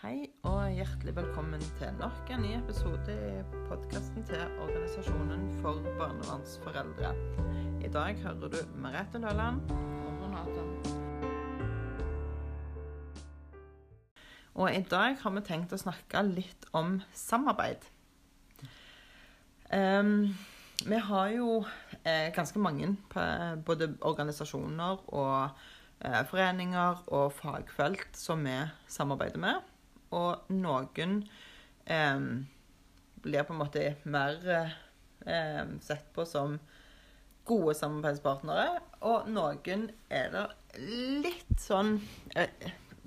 Hei og hjertelig velkommen til nok en ny episode i podkasten til Organisasjonen for barnevernsforeldre. I dag hører du Merete Løland. Og Renate. Og i dag har vi tenkt å snakke litt om samarbeid. Um, vi har jo eh, ganske mange både organisasjoner og eh, foreninger og fagfelt som vi samarbeider med. Og noen eh, blir på en måte mer eh, sett på som gode samarbeidspartnere, og noen er det litt sånn eh,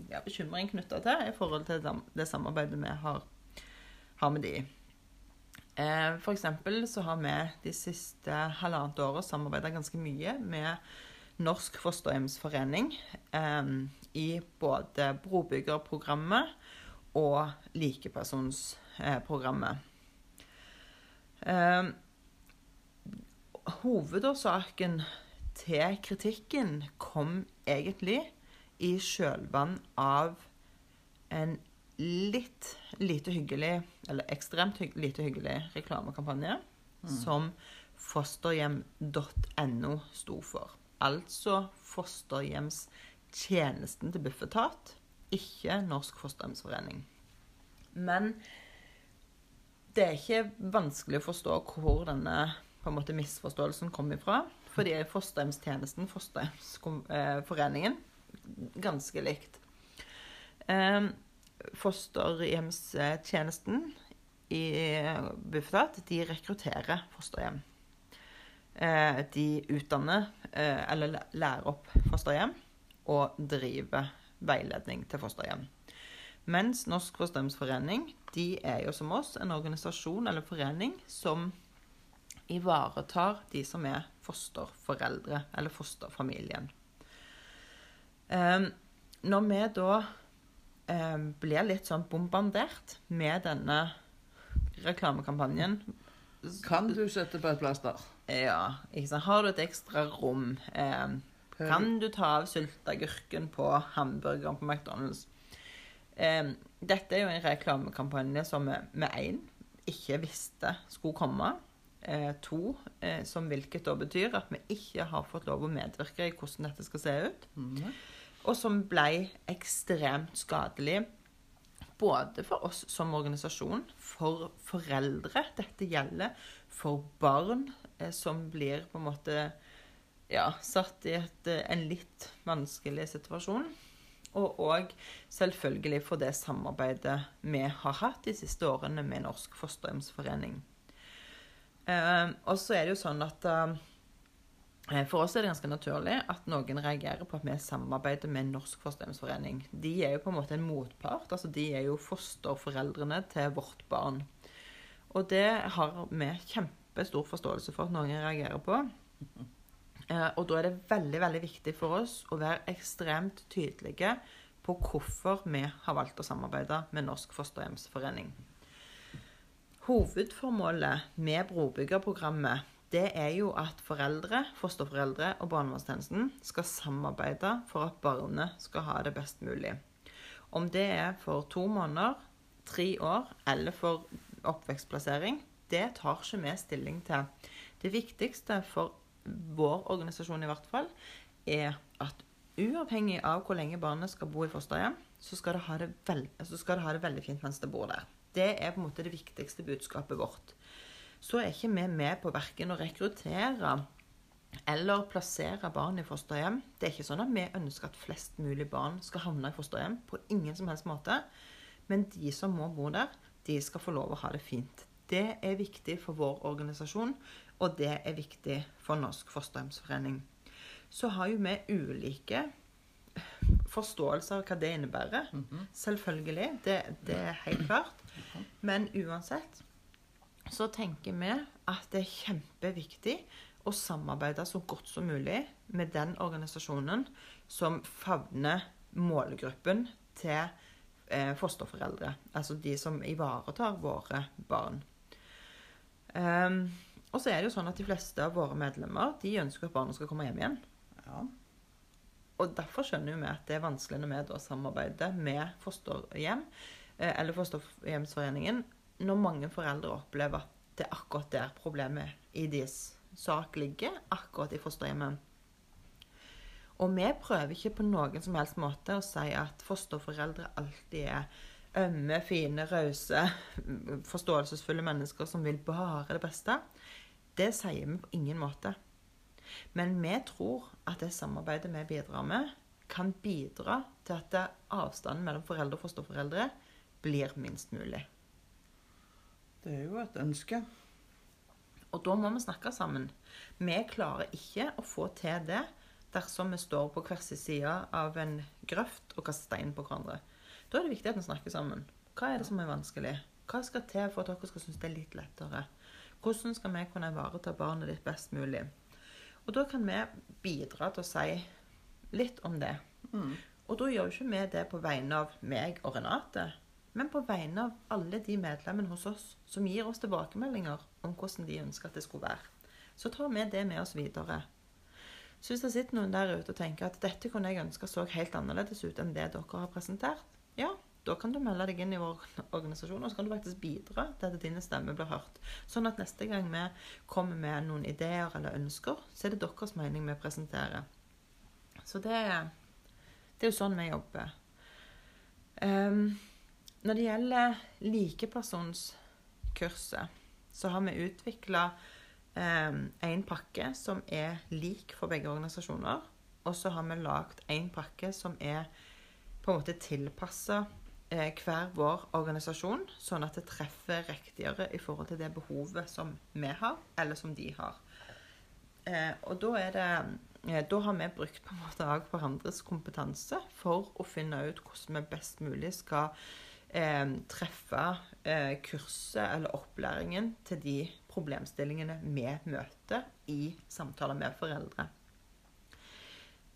ja, bekymring knytta til i forhold til det, det samarbeidet vi har, har med de. Eh, for eksempel så har vi de siste halvannet året samarbeida ganske mye med Norsk Fosterhjemsforening eh, i både brobyggerprogrammet og likepersonsprogrammet. Eh, hovedårsaken til kritikken kom egentlig i kjølvann av en litt lite hyggelig, eller ekstremt hygg, lite hyggelig reklamekampanje som fosterhjem.no sto for. Altså fosterhjemstjenesten til Bufetat, ikke Norsk Fosterhjemsforening. Men det er ikke vanskelig å forstå hvor denne måte, misforståelsen kom ifra. Fordi fosterhjemstjenesten, fosterhjemsforeningen, ganske likt. Eh, fosterhjemstjenesten i Bufetat, de rekrutterer fosterhjem. Eh, de utdanner, eh, eller lærer opp fosterhjem, og driver veiledning til fosterhjem. Mens Norsk Fosterhjemsforening de er jo som oss en organisasjon eller forening som ivaretar de som er fosterforeldre eller fosterfamilien. Um, når vi da um, blir litt sånn bombardert med denne reklamekampanjen Kan du sette på et plaster? Ja? Har du et ekstra rom? Um, kan du ta av sylteagurken på hamburgeren på McDonald's? Um, dette er jo en reklamekampanje som vi med én ikke visste skulle komme. Eh, to, eh, som hvilket da betyr at vi ikke har fått lov å medvirke i hvordan dette skal se ut. Mm. Og som ble ekstremt skadelig både for oss som organisasjon, for foreldre dette gjelder, for barn eh, som blir på en måte ja, satt i et, eh, en litt vanskelig situasjon. Og òg selvfølgelig for det samarbeidet vi har hatt de siste årene med Norsk Fosterhjemsforening. Eh, og så er det jo sånn at eh, for oss er det ganske naturlig at noen reagerer på at vi samarbeider med Norsk Fosterhjemsforening. De er jo på en måte en motpart. altså De er jo fosterforeldrene til vårt barn. Og det har vi kjempestor forståelse for at noen reagerer på. Eh, og da er det veldig veldig viktig for oss å være ekstremt tydelige på hvorfor vi har valgt å samarbeide med Norsk Fosterhjemsforening. Hovedformålet med brobyggerprogrammet det er jo at foreldre, fosterforeldre og barnevernstjenesten skal samarbeide for at barnet skal ha det best mulig. Om det er for to måneder, tre år eller for oppvekstplassering, det tar ikke vi stilling til. Det viktigste for vår organisasjon i hvert fall, er at uavhengig av hvor lenge barnet skal bo i fosterhjem, så skal det ha det, veld, det, ha det veldig fint mens det bor der. Det er på en måte det viktigste budskapet vårt. Så er ikke vi med på verken å rekruttere eller plassere barn i fosterhjem. Det er ikke sånn at vi ønsker at flest mulig barn skal havne i fosterhjem. På ingen som helst måte. Men de som må bo der, de skal få lov å ha det fint. Det er viktig for vår organisasjon, og det er viktig for Norsk Fosterhjemsforening. Så har jo vi ulike forståelser av hva det innebærer. Selvfølgelig. Det, det er helt klart. Men uansett så tenker vi at det er kjempeviktig å samarbeide så godt som mulig med den organisasjonen som favner målgruppen til eh, fosterforeldre. Altså de som ivaretar våre barn. Um, og så er det jo sånn at de fleste av våre medlemmer de ønsker at barna skal komme hjem igjen. Ja. Og derfor skjønner vi at det er vanskelig når vi da samarbeider med fosterhjem. eh, eller Fosterhjemsforeningen, når mange foreldre opplever at det er akkurat der problemet i deres sak ligger, akkurat i fosterhjemmet. Og vi prøver ikke på noen som helst måte å si at fosterforeldre alltid er ømme, fine, rause, forståelsesfulle mennesker som vil bare det beste. Det sier vi på ingen måte. Men vi tror at det samarbeidet vi bidrar med, kan bidra til at avstanden mellom foreldre og fosterforeldre blir minst mulig. Det er jo et ønske. Og da må vi snakke sammen. Vi klarer ikke å få til det dersom vi står på hver sin side av en grøft og kaster stein på hverandre. Da er det viktig at vi snakker sammen. Hva er det som er vanskelig? Hva skal til for at dere skal synes det er litt lettere? Hvordan skal vi kunne ivareta barnet ditt best mulig? Og da kan vi bidra til å si litt om det. Mm. Og da gjør ikke vi det på vegne av meg og Renate, men på vegne av alle de medlemmene hos oss som gir oss tilbakemeldinger om hvordan de ønsker at det skulle være. Så tar vi det med oss videre. Så hvis det sitter noen der ute og tenker at dette kunne jeg ønske så helt annerledes ut enn det dere har presentert, ja, da kan du melde deg inn i vår organisasjon, og så kan du faktisk bidra til at dine stemmer blir hørt. Sånn at neste gang vi kommer med noen ideer eller ønsker, så er det deres mening vi presenterer. Så det, det er jo sånn vi jobber. Um, når det gjelder likepersonskurset, så har vi utvikla en pakke som er lik for begge organisasjoner. Og så har vi lagd en pakke som er på en måte tilpassa hver vår organisasjon, sånn at det treffer riktigere i forhold til det behovet som vi har, eller som de har. Eh, og da er det eh, Da har vi brukt på en måte av hverandres kompetanse for å finne ut hvordan vi best mulig skal eh, treffe eh, kurset eller opplæringen til de problemstillingene vi møter i samtaler med foreldre.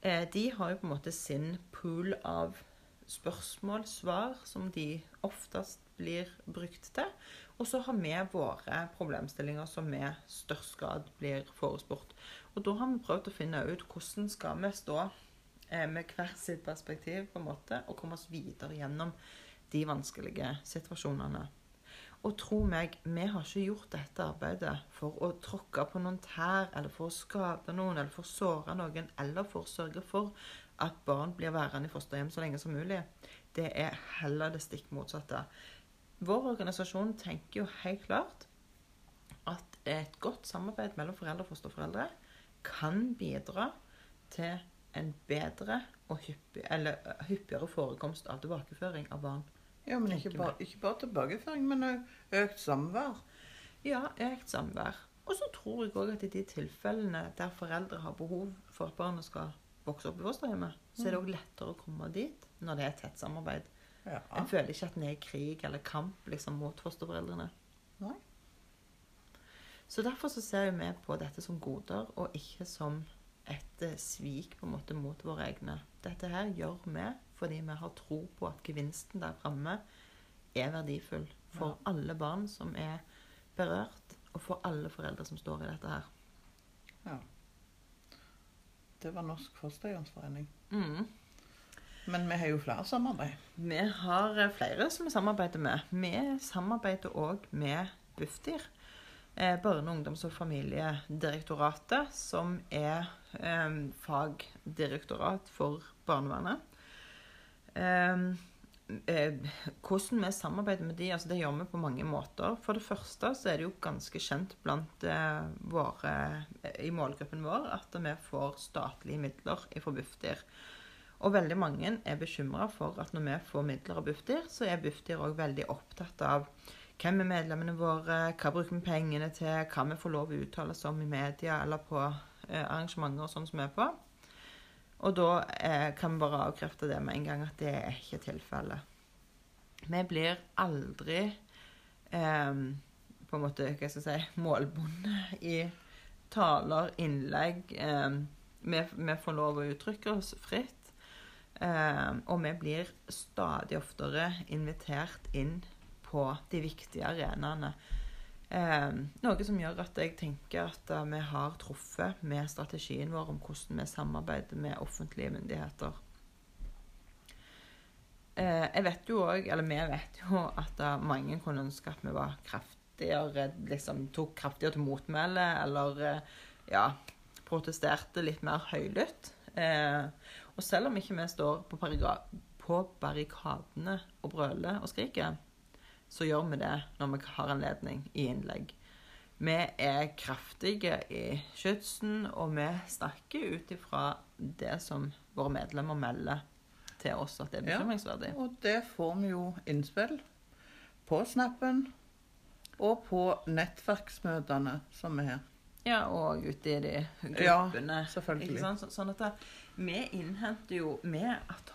Eh, de har jo på en måte sin pool av spørsmål, svar, som de oftest blir brukt til. Og så har vi våre problemstillinger som i størst grad blir forespurt. Og da har vi prøvd å finne ut hvordan skal vi stå eh, med hver sitt perspektiv på en måte, og komme oss videre gjennom de vanskelige situasjonene. Og tro meg, vi har ikke gjort dette arbeidet for å tråkke på noen tær, eller for å skade noen, eller for å såre noen, eller for å sørge for at barn blir værende i fosterhjem så lenge som mulig. Det er heller det stikk motsatte. Vår organisasjon tenker jo helt klart at et godt samarbeid mellom foreldre og fosterforeldre kan bidra til en bedre og hyppig, eller hyppigere forekomst av tilbakeføring av barn. Ja, men ikke bare, ikke bare tilbakeføring, men òg økt samvær. Ja, økt samvær. Og så tror jeg òg at i de tilfellene der foreldre har behov for at barnet skal vokse opp i fosterhjemmet, så er det òg lettere å komme dit når det er tett samarbeid. Ja. En føler ikke at en er i krig eller kamp liksom, mot fosterforeldrene. Nei. Så derfor så ser vi på dette som goder, og ikke som et eh, svik på en måte mot våre egne. Dette her gjør vi fordi vi har tro på at gevinsten der framme er verdifull for Ja. alle barn som er berørt, og for alle foreldre som står i dette her. Ja. Det var Norsk Fosterhjemsforening. Mm. Men vi har jo flere samarbeid. Vi har eh, flere som vi samarbeider med. Vi samarbeider òg med Bufdir. eh, Barne-, ungdoms- og familiedirektoratet, som er eh, fagdirektorat for barnevernet. Eh, eh, hvordan vi samarbeider med de, altså det gjør vi på mange måter. For det første så er det jo ganske kjent blant eh, våre, i målgruppen vår at vi får statlige midler fra Bufdir. Og veldig mange er bekymra for at når vi får midler av Bufdir, så er Bufdir òg veldig opptatt av hvem er medlemmene våre, hva bruker vi pengene til, hva vi får lov å uttale oss om i media eller på eh, arrangementer og sånn som vi er på. Og da eh, kan vi bare avkrefte det med en gang at det er ikke tilfellet. Vi blir aldri eh, på en måte, hva skal jeg si, målbonde i taler, innlegg. Eh, vi, vi får lov å uttrykke oss fritt. Eh, og vi blir stadig oftere invitert inn på de viktige arenaene. Eh, noe som gjør at jeg tenker at uh, vi har truffet med strategien vår om hvordan vi samarbeider med offentlige myndigheter. eh, jeg vet jo òg, eller vi vet jo, at uh, mange kunne ønske at vi var kraftigere, liksom tok kraftigere til motmæle, eller uh, ja, protesterte litt mer høylytt. Og selv om ikke vi står på, på barrikadene og brøler og skriker, så gjør vi det når vi har anledning i innlegg. Vi er kraftige i skytsen, og vi snakker ut ifra det som våre medlemmer melder til oss at det er Ja. bekymringsverdig. Og det får vi jo innspill på snappen og på nettverksmøtene som er her. Ja, og ute i de Ja, selvfølgelig. Sant? Sånn at det, vi innhenter jo Vi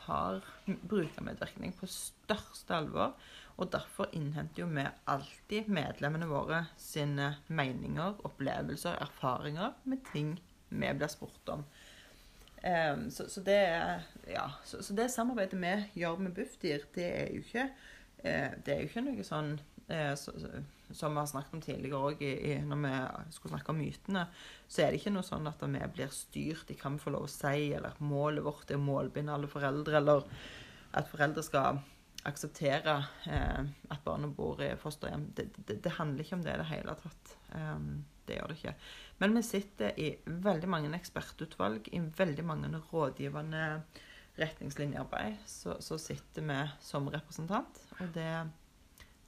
har brukermedvirkning på største alvor. Og derfor innhenter jo vi alltid medlemmene våre sine meninger, opplevelser, erfaringer med ting vi blir spurt om. Em, så, så, det ja, så, så det samarbeidet vi gjør med Bufdir, det er jo ikke, eh, det er jo ikke noe sånn eh, som vi har snakket om tidligere òg, når vi skulle snakke om mytene, så er det ikke noe sånn at vi blir styrt i hva vi får lov å si, eller at målet vårt er å målbinde alle foreldre, eller at foreldre skal akseptere eh, at barnet bor i fosterhjem. Det, det, det handler ikke om det i det hele tatt. Um, det gjør det ikke. Men vi sitter i veldig mange ekspertutvalg, i veldig mange rådgivende retningslinjearbeid, så, så sitter vi som representant, og det,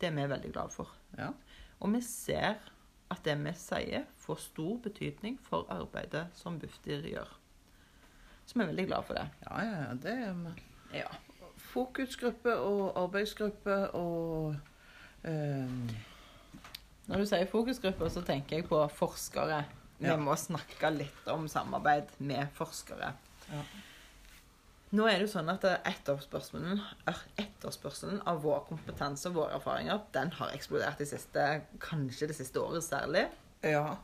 det er vi veldig glad for. Ja. Og vi ser at det vi sier, får stor betydning for arbeidet som Bufdir gjør. Så vi er veldig glad for det. Ja, ja, ja, det er vi. Ja. Fokusgruppe og arbeidsgruppe og eh, Når du sier fokusgruppe, så tenker jeg på forskere. Vi Ja. må snakke litt om samarbeid med forskere. Ja. Nå er det jo sånn at etterspørselen, etterspørselen av vår kompetanse og våre erfaringer, den har eksplodert de siste, kanskje det siste året særlig. Ja.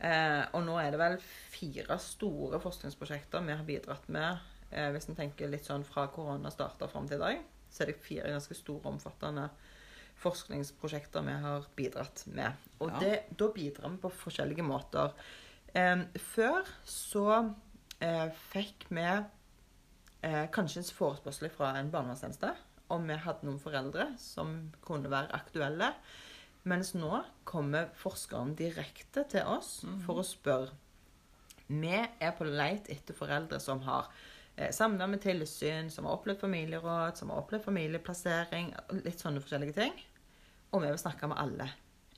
Eh, og nå er det vel fire store forskningsprosjekter vi har bidratt med. Eh, hvis en tenker litt sånn fra korona starta fram til i dag, så er det fire ganske store, omfattende forskningsprosjekter vi har bidratt med. Og Ja. det, da bidrar vi på forskjellige måter. Eh, før så eh, fikk vi eh, kanskje en forespørsel fra en barnevernstjeneste om vi hadde noen foreldre som kunne være aktuelle. Mens nå kommer forskeren direkte til oss for å spørre. Vi er på leit etter foreldre som har samvær med tilsyn, som har opplevd familieråd, som har opplevd familieplassering, litt sånne forskjellige ting. Og vi vil snakke med alle.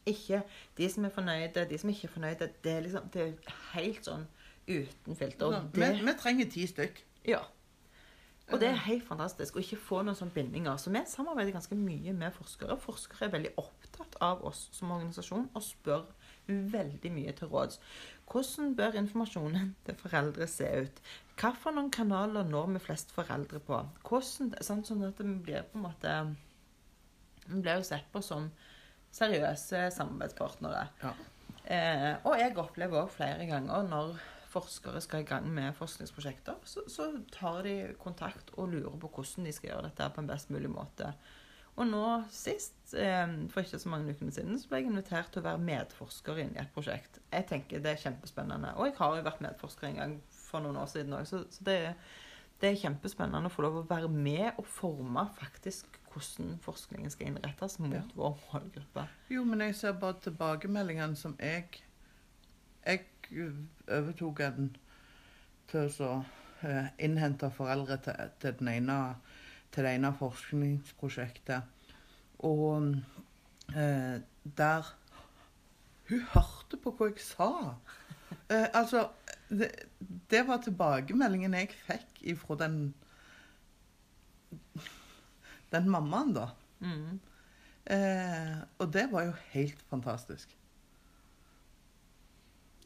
Ikke de som er fornøyde, de som ikke er fornøyde. Det er liksom det er helt sånn uten filter. Sånn, vi, vi trenger ti stykk. ja. Og det er helt fantastisk å ikke få noen sånne bindinger. Så vi samarbeider ganske mye med forskere. Forskere er veldig opptatt av oss som organisasjon og spør veldig mye til råds. Hvordan bør informasjonen til foreldre se ut? Hvilke kanaler når vi flest foreldre på? Hvordan, sant, sånn at vi blir på en måte Vi blir jo sett på som seriøse samarbeidspartnere. Ja. Eh, og jeg opplever òg flere ganger når forskere skal i gang med forskningsprosjekter, så, så tar de kontakt og lurer på hvordan de skal gjøre dette på en best mulig måte. Og nå sist, eh, for ikke så mange ukene siden, så ble jeg invitert til å være medforsker inn i et prosjekt. Jeg tenker det er kjempespennende. Og jeg har jo vært medforsker en gang for noen år siden òg, så, så det, det er kjempespennende å få lov å være med og forme faktisk hvordan forskningen skal innrettes mot Ja. vår målgruppe. Jo, men jeg ser bare tilbakemeldingene som jeg Jeg overtok en til å uh, innhente foreldre til, til, den ene, til det ene forskningsprosjektet. Og eh, der Hun hørte på hva jeg sa. Eh, altså, det, det var tilbakemeldingen jeg fikk ifra den Den mammaen, da. Mm. Eh, og det var jo helt fantastisk.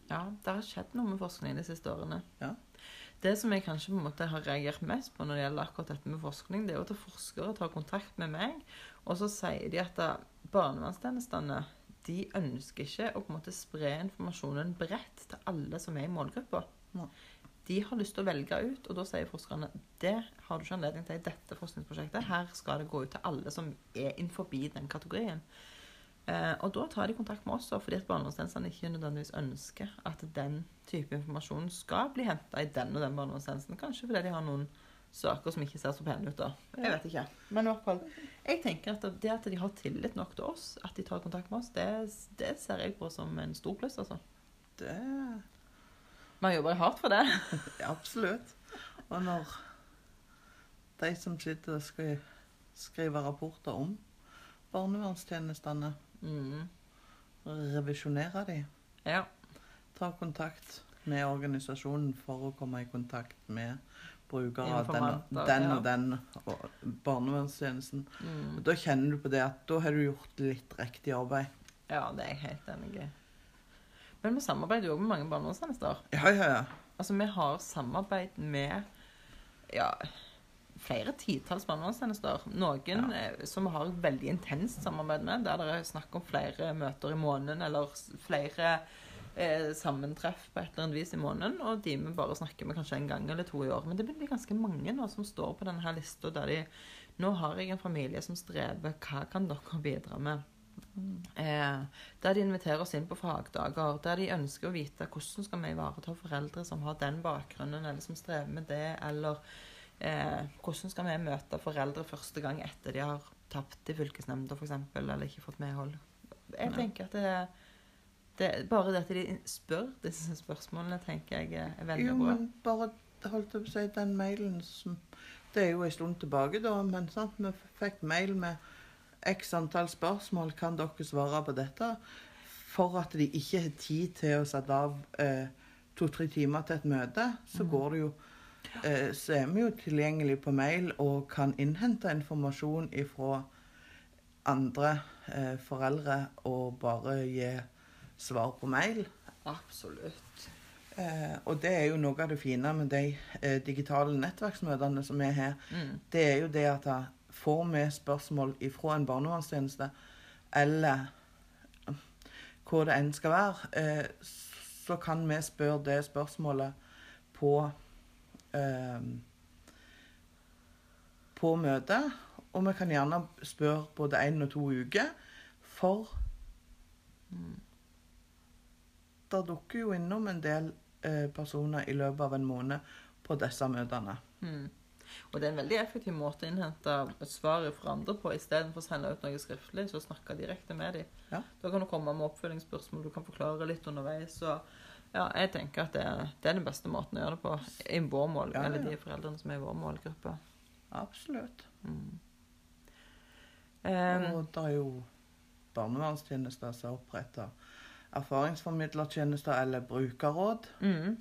Ja, det har skjedd noe med forskning de siste årene. Ja. Det som jeg kanskje på en måte har reagert mest på når det gjelder akkurat dette med forskning, det er jo at forskere tar kontakt med meg, og så sier de at barnevernstjenestene de ønsker ikke å på en måte spre informasjonen bredt til alle som er i målgruppa. De har lyst til å velge ut, og da sier forskerne det har du ikke anledning til i dette forskningsprosjektet. Her skal det gå ut til alle som er innenfor den kategorien. Eh, og da tar de kontakt med oss, fordi at barnevernstjenestene ikke nødvendigvis ønsker at den type informasjon skal bli henta i den og den barnevernstjenesten. Kanskje fordi de har noen saker som ikke ser så pene ut. da. Jeg vet ikke. Men i hvert fall, jeg tenker at det at de har tillit nok til oss, at de tar kontakt med oss, det, det ser jeg på som en stor pluss. altså. Det Vi har jobba hardt for det. ja, Absolutt. Og når de som sitter og skal skrive rapporter om barnevernstjenestene, Mm. revisjonere de, Ja. ta kontakt med organisasjonen for å komme i kontakt med brukere av den, den og den og barnevernstjenesten. Mm. Da kjenner du på det at da har du gjort litt riktig arbeid. ja, det er jeg helt enig i. Men vi samarbeider jo også med mange barnevernstjenester. Ja, ja, ja. Altså, vi har samarbeid med ja, flere titalls barnevernstjenester. Noen ja. som vi har veldig intenst samarbeid med, der det er snakk om flere møter i måneden, eller flere eh, sammentreff på et eller annet vis i måneden, og de vi bare snakker med kanskje en gang eller to i år. Men det blir ganske mange nå som står på denne lista der de Nå har jeg en familie som strever, hva kan dere bidra med? Eh, der de inviterer oss inn på fagdager, der de ønsker å vite hvordan skal vi ivareta foreldre som har den bakgrunnen, eller som strever med det, eller eh, hvordan skal vi møte foreldre første gang etter de har tapt i fylkesnemnda, f.eks., eller ikke fått medhold. Jeg tenker at det, det, bare det at de spør disse spørsmålene, tenker jeg er veldig Jo, bra. men bare holdt opp si den mailen som Det er jo en stund tilbake, da, men sant, vi fikk mail med x antall spørsmål. Kan dere svare på dette? For at de ikke har tid til å sette av eh, to-tre timer til et møte, så mm. går det jo Så er vi jo tilgjengelig på mail og kan innhente informasjon ifra andre eh, foreldre og bare gi svar på mail. Absolutt. Eh, og det er jo noe av det fine med de eh, digitale nettverksmøtene som er her. Mm. Det er jo det at jeg får vi spørsmål ifra en barnevernstjeneste, eller hvor det enn skal være, eh, så kan vi spørre det spørsmålet på eh, på møtet. Og vi kan gjerne spørre både én og to uker, for det dukker jo innom en del eh, personer i løpet av en måned på disse møtene. Mm. Og det er en veldig effektiv måte å innhente svar fra andre på. Istedenfor å sende ut noe skriftlig, så snakke direkte med dem. Ja. Da kan du komme med oppfølgingsspørsmål, du kan forklare litt underveis. Og ja, jeg tenker at det, er- det er den beste måten å gjøre det på i vår mål, Ja, ja, eller de foreldrene som er i vår målgruppe. Absolutt. Mm. Um, og det er jo barnevernstjenester som er oppretta. erfaringsformidlertjenester eller brukerråd. mm.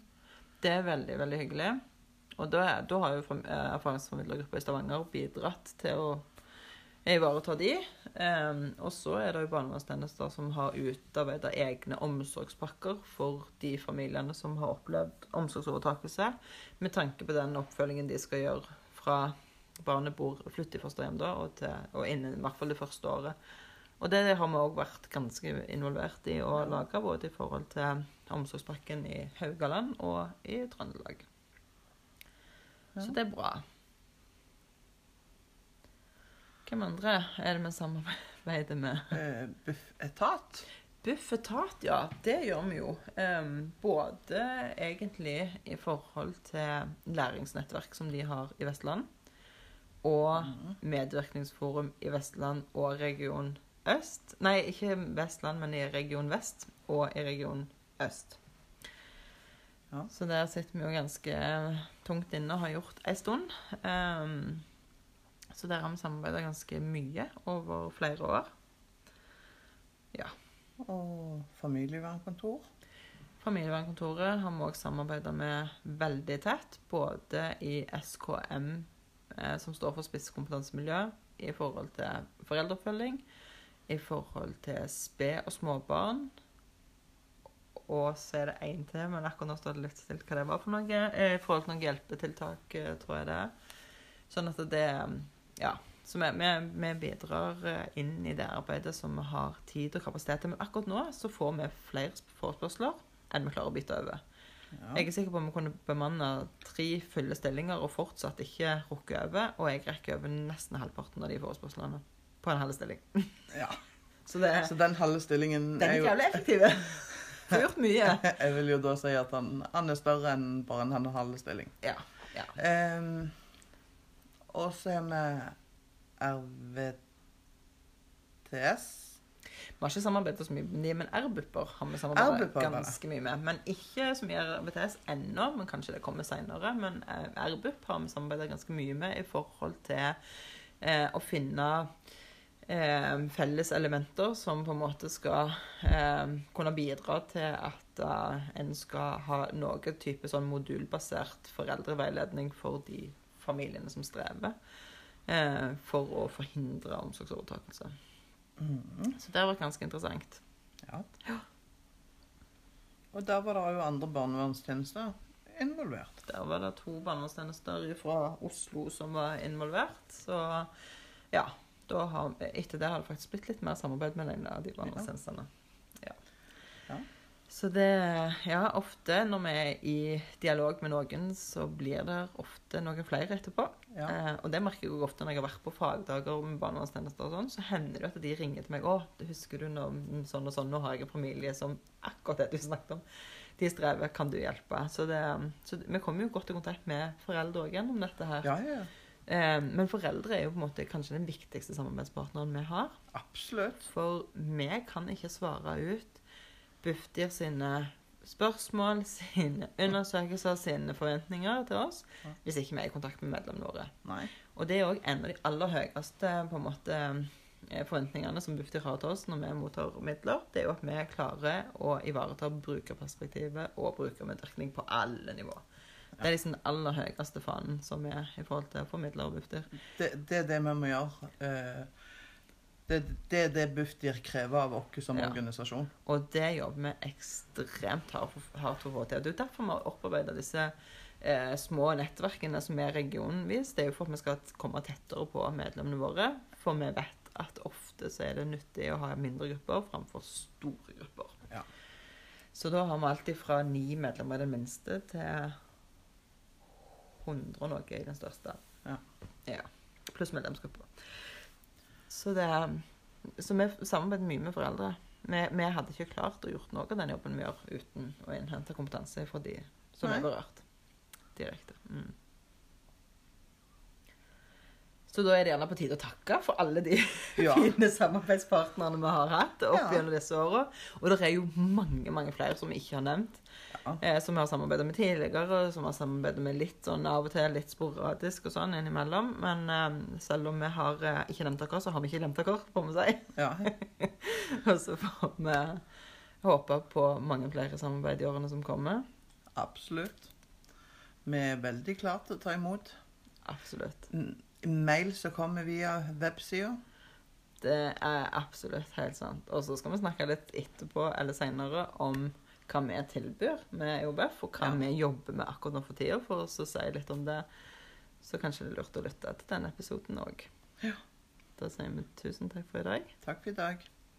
Det er veldig, veldig hyggelig. Og da, da har jo eh, erfaringsformidlergruppa i Stavanger bidratt til å ivareta de. Um, og så er det jo barnevernstjenester som har utarbeida egne omsorgspakker for de familiene som har opplevd omsorgsovertakelse, med tanke på den oppfølgingen de skal gjøre fra barnet bor flytter i fosterhjem da, og, til, og innen i hvert fall det første året. Og det har vi òg vært ganske involvert i å lage, både i forhold til omsorgspakken i Haugaland og i Trøndelag. Ja. Så det er bra. Hvem andre er det vi samarbeider med? Eh, Buffetat. Bufetat, ja. Det gjør vi jo. Både egentlig i forhold til læringsnettverk som de har i Vestland, og medvirkningsforum i Vestland og region øst. Nei, ikke Vestland, men i region vest og i region øst. Ja. Så der sitter vi jo ganske tungt inne og har gjort ei stund. Em, så der har vi samarbeida ganske mye over flere år. Ja. Og familievernkontor. Familievernkontoret har vi òg samarbeida med veldig tett, både i SKM, eh, som står for spisskompetansemiljø, i forhold til foreldreoppfølging, i forhold til sped og småbarn. Og så er det én til, men akkurat nå står det litt stilt hva det var for noe. eh, I forhold til noen hjelpetiltak, eh, tror jeg det er. Sånn at det Ja. Så vi, vi, vi bidrar eh, inn i det arbeidet som vi har tid og kapasitet til. Men akkurat nå så får vi flere forespørsler enn vi klarer å bytte over. Ja. Jeg er sikker på om vi kunne bemanne tre fulle stillinger og fortsatt ikke rukke over. Og jeg rekker over nesten halvparten av de forespørslene på en halv stilling. ja. Så det, Så den halve stillingen den er er jo jævlig effektiv. Får gjort mye. Jeg vil jo da si at han, han er større enn bare en halv stilling. Ja. ja. Ehm, og så har vi RVTS. Vi har ikke samarbeidet så mye med men R-bupper har vi samarbeidet ganske mye med. Men ikke så mye RBTS ennå, men kanskje det kommer seinere. Men RBUP R-bupp har vi samarbeidet ganske mye med i forhold til eh, å finne eh, felles elementer som på en måte skal eh, kunne bidra til at eh, en skal ha noe type sånn modulbasert foreldreveiledning for de familiene som strever, eh, for å forhindre omsorgsovertakelse. Mm. Så det har vært ganske interessant. Ja. Ja. Og der var det jo andre barnevernstjenester involvert. Der var det to barnevernstjenester fra Oslo som var involvert. Så ja, har, etter det har det faktisk blitt litt mer samarbeid av de barnevernstjenestene. Ja. Ja. Så det Ja, ofte når vi er i dialog med noen, så blir det ofte noen flere etterpå. Ja. Eh, og det merker jeg jo ofte når jeg har vært på fagdager med barnevernstjenester og sånn, så hender det at de ringer til meg 'Å, husker du når sånn og sånn, nå har jeg en familie som akkurat det du snakket om. De strever, kan du hjelpe?' Så, det, så vi kommer jo godt i kontakt med foreldre òg gjennom dette her. ja, ja. Eh, men foreldre er jo på en måte kanskje den viktigste samarbeidspartneren vi har. Absolutt. For vi kan ikke svare ut Bufdir sine spørsmål, sine undersøkelser, sine forventninger til oss hvis ikke vi er i kontakt med medlemmene våre. Nei. Og det er òg en av de aller høyeste på en måte, eh, forventningene som Bufdir har til oss når vi mottar midler. Det er jo at vi klarer å ivareta brukerperspektivet og brukermedvirkning på alle nivå. Det er liksom den aller høyeste fanen som er i forhold til å få midler og Bufdir. Det, det er det vi må gjøre. Eh, Det, det er det Bufdir krever av oss som Ja. organisasjon. Og det jobber vi ekstremt hardt for, å få til. Det er derfor vi har opparbeida disse eh, små nettverkene som er regionvis. Det er jo for at vi skal komme tettere på medlemmene våre. For vi vet at ofte så er det nyttig å ha mindre grupper framfor store grupper. Ja. Så da har vi alltid fra ni medlemmer i den minste til 100 og noe i den største. Ja. Ja. Pluss medlemsgrupper. Så det Så vi samarbeider mye med foreldre. Vi, vi hadde ikke klart å gjort noe av den jobben vi gjør uten å innhente kompetanse fra de som er berørt direkte. Mm. Så da er det gjerne på tide å takke for alle de Ja. fine samarbeidspartnerne vi har hatt opp gjennom disse åra. Og det er jo mange mange flere som vi ikke har nevnt. Ja. Eh, som vi har samarbeidet med tidligere, som vi har samarbeidet med litt sånn av og til, litt sporadisk og sånn innimellom. Men eh, selv om vi har eh, ikke nevnt dere, så har vi ikke glemt dere, får vi si. Ja. Og så får vi håpe på mange flere samarbeid i årene som kommer. Absolutt. Vi er veldig klare til å ta imot Absolutt. Mail som kommer via websida. Det er absolutt helt sant. Og så skal vi snakke litt etterpå eller seinere om hva vi tilbyr med EOBF, og hva Ja. vi jobber med akkurat nå for tida, for å si litt om det. Så kanskje det er lurt å lytte til denne episoden òg. Ja. Da sier vi tusen takk for i dag. Takk for i dag.